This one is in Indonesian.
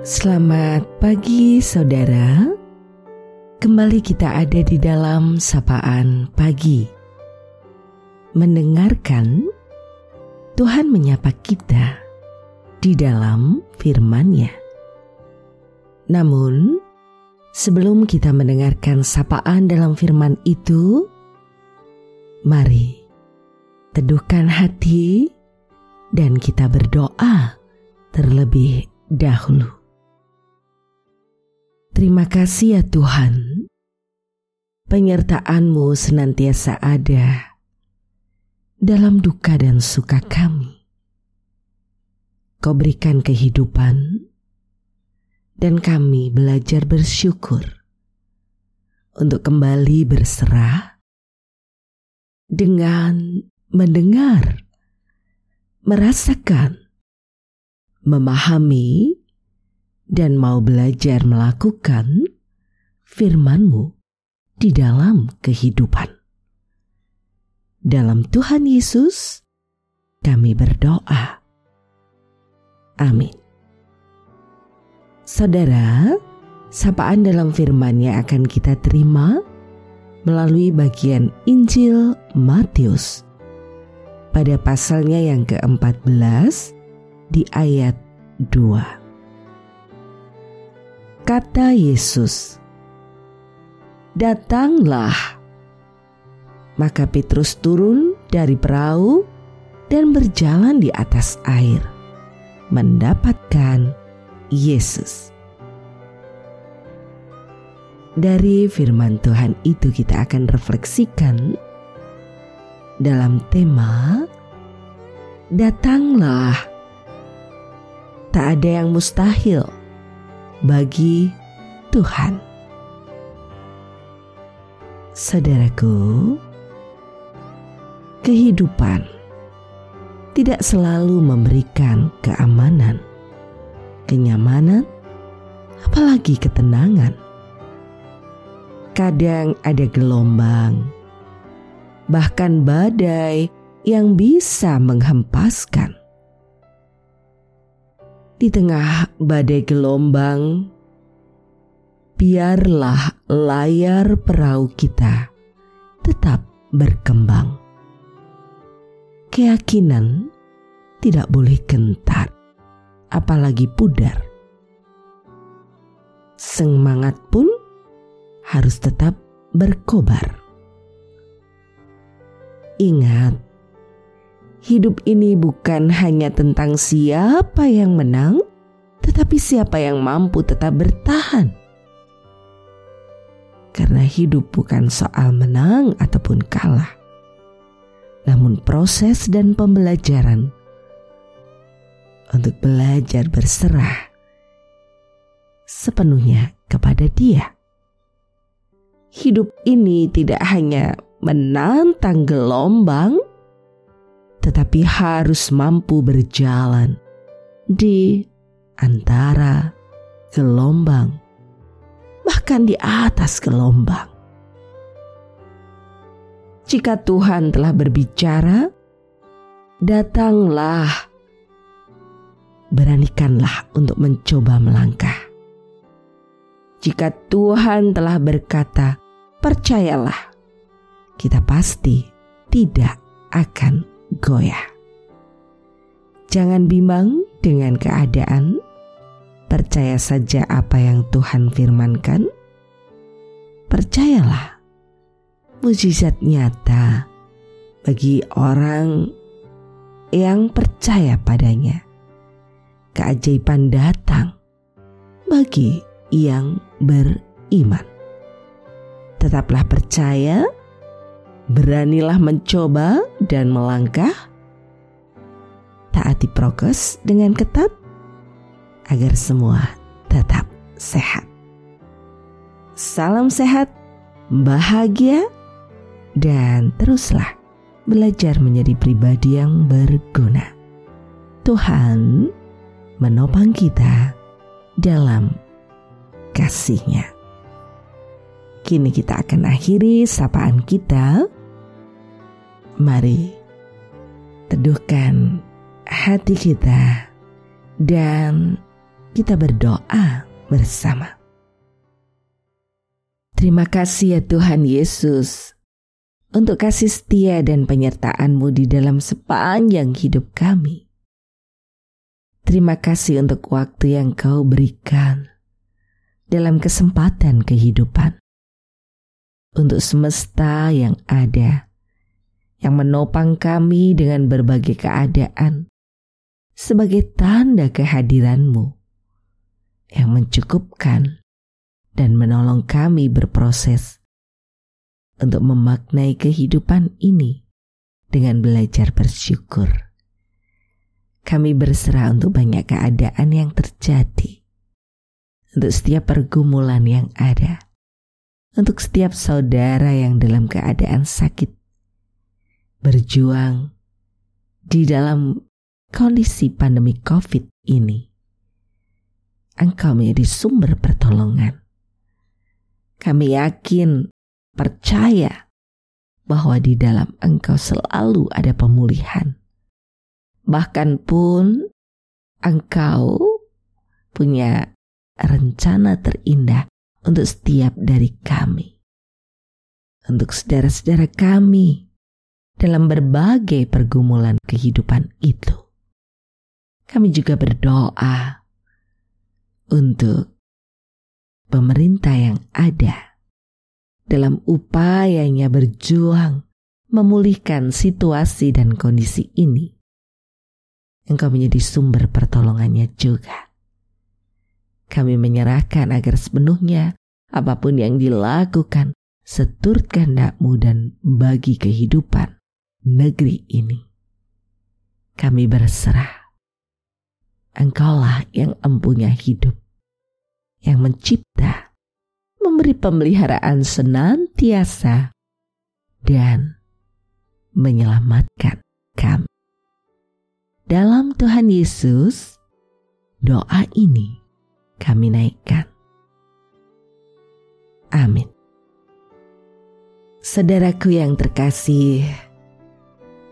Selamat pagi saudara Kembali kita ada di dalam sapaan pagi Mendengarkan Tuhan menyapa kita di dalam firman-Nya. Namun, sebelum kita mendengarkan sapaan dalam firman itu, mari teduhkan hati dan kita berdoa terlebih dahulu. Terima kasih ya Tuhan, penyertaan-Mu senantiasa ada dalam duka dan suka kami. Kau berikan kehidupan dan kami belajar bersyukur untuk kembali berserah dengan mendengar, merasakan, memahami, dan mau belajar melakukan firman-Mu di dalam kehidupan. Dalam Tuhan Yesus, kami berdoa. Amin. Saudara, sapaan dalam firman-Nya akan kita terima melalui bagian Injil Matius pada pasalnya yang ke-14 di ayat 2 kata Yesus, "Datanglah." Maka Petrus turun dari perahu dan berjalan di atas air, mendapatkan Yesus. Dari firman Tuhan itu, kita akan refleksikan dalam tema "Datanglah." Tak ada yang mustahil bagi Tuhan. Saudaraku, kehidupan tidak selalu memberikan keamanan, kenyamanan, apalagi ketenangan. Kadang ada gelombang, bahkan badai yang bisa menghempaskan di tengah badai gelombang, biarlah layar perahu kita tetap berkembang. Keyakinan tidak boleh gentar, apalagi pudar. Semangat pun harus tetap berkobar. Ingat, hidup ini bukan hanya tentang siapa yang menang, tetapi siapa yang mampu tetap bertahan. Karena hidup bukan soal menang ataupun kalah, namun proses dan pembelajaran untuk belajar berserah sepenuhnya kepada Dia. Hidup ini tidak hanya menantang gelombang, tetapi harus mampu berjalan di antara gelombang, bahkan di atas gelombang. Jika Tuhan telah berbicara, datanglah, beranikanlah untuk mencoba melangkah. Jika Tuhan telah berkata, percayalah, kita pasti tidak akan goyah. Jangan bimbang dengan keadaan, percaya saja apa yang Tuhan firmankan. Percayalah, mujizat nyata bagi orang yang percaya padanya. Keajaiban datang bagi yang beriman. Tetaplah percaya beranilah mencoba dan melangkah, taati prokes dengan ketat agar semua tetap sehat. Salam sehat, bahagia, dan teruslah belajar menjadi pribadi yang berguna. Tuhan menopang kita dalam kasihnya. Kini kita akan akhiri sapaan kita Mari teduhkan hati kita dan kita berdoa bersama. Terima kasih ya Tuhan Yesus untuk kasih setia dan penyertaan-Mu di dalam sepanjang hidup kami. Terima kasih untuk waktu yang Kau berikan dalam kesempatan kehidupan. Untuk semesta yang ada, yang menopang kami dengan berbagai keadaan, sebagai tanda kehadiran-Mu yang mencukupkan dan menolong kami berproses untuk memaknai kehidupan ini dengan belajar bersyukur. Kami berserah untuk banyak keadaan yang terjadi untuk setiap pergumulan yang ada, untuk setiap saudara yang dalam keadaan sakit, berjuang di dalam kondisi pandemi COVID ini. Engkau menjadi sumber pertolongan. Kami yakin, percaya bahwa di dalam Engkau selalu ada pemulihan. Bahkan pun Engkau punya rencana terindah untuk setiap dari kami. Untuk saudara-saudara kami dalam berbagai pergumulan kehidupan itu. Kami juga berdoa untuk pemerintah yang ada dalam upayanya berjuang memulihkan situasi dan kondisi ini. Engkau menjadi sumber pertolongannya juga kami menyerahkan agar sepenuhnya apa pun yang dilakukan seturut kehendakmu dan bagi kehidupan negeri ini. Kami berserah. Engkaulah yang empunya hidup, yang mencipta, memberi pemeliharaan senantiasa, dan menyelamatkan kami. Dalam Tuhan Yesus, doa ini kami naikkan. Amin. Saudaraku yang terkasih,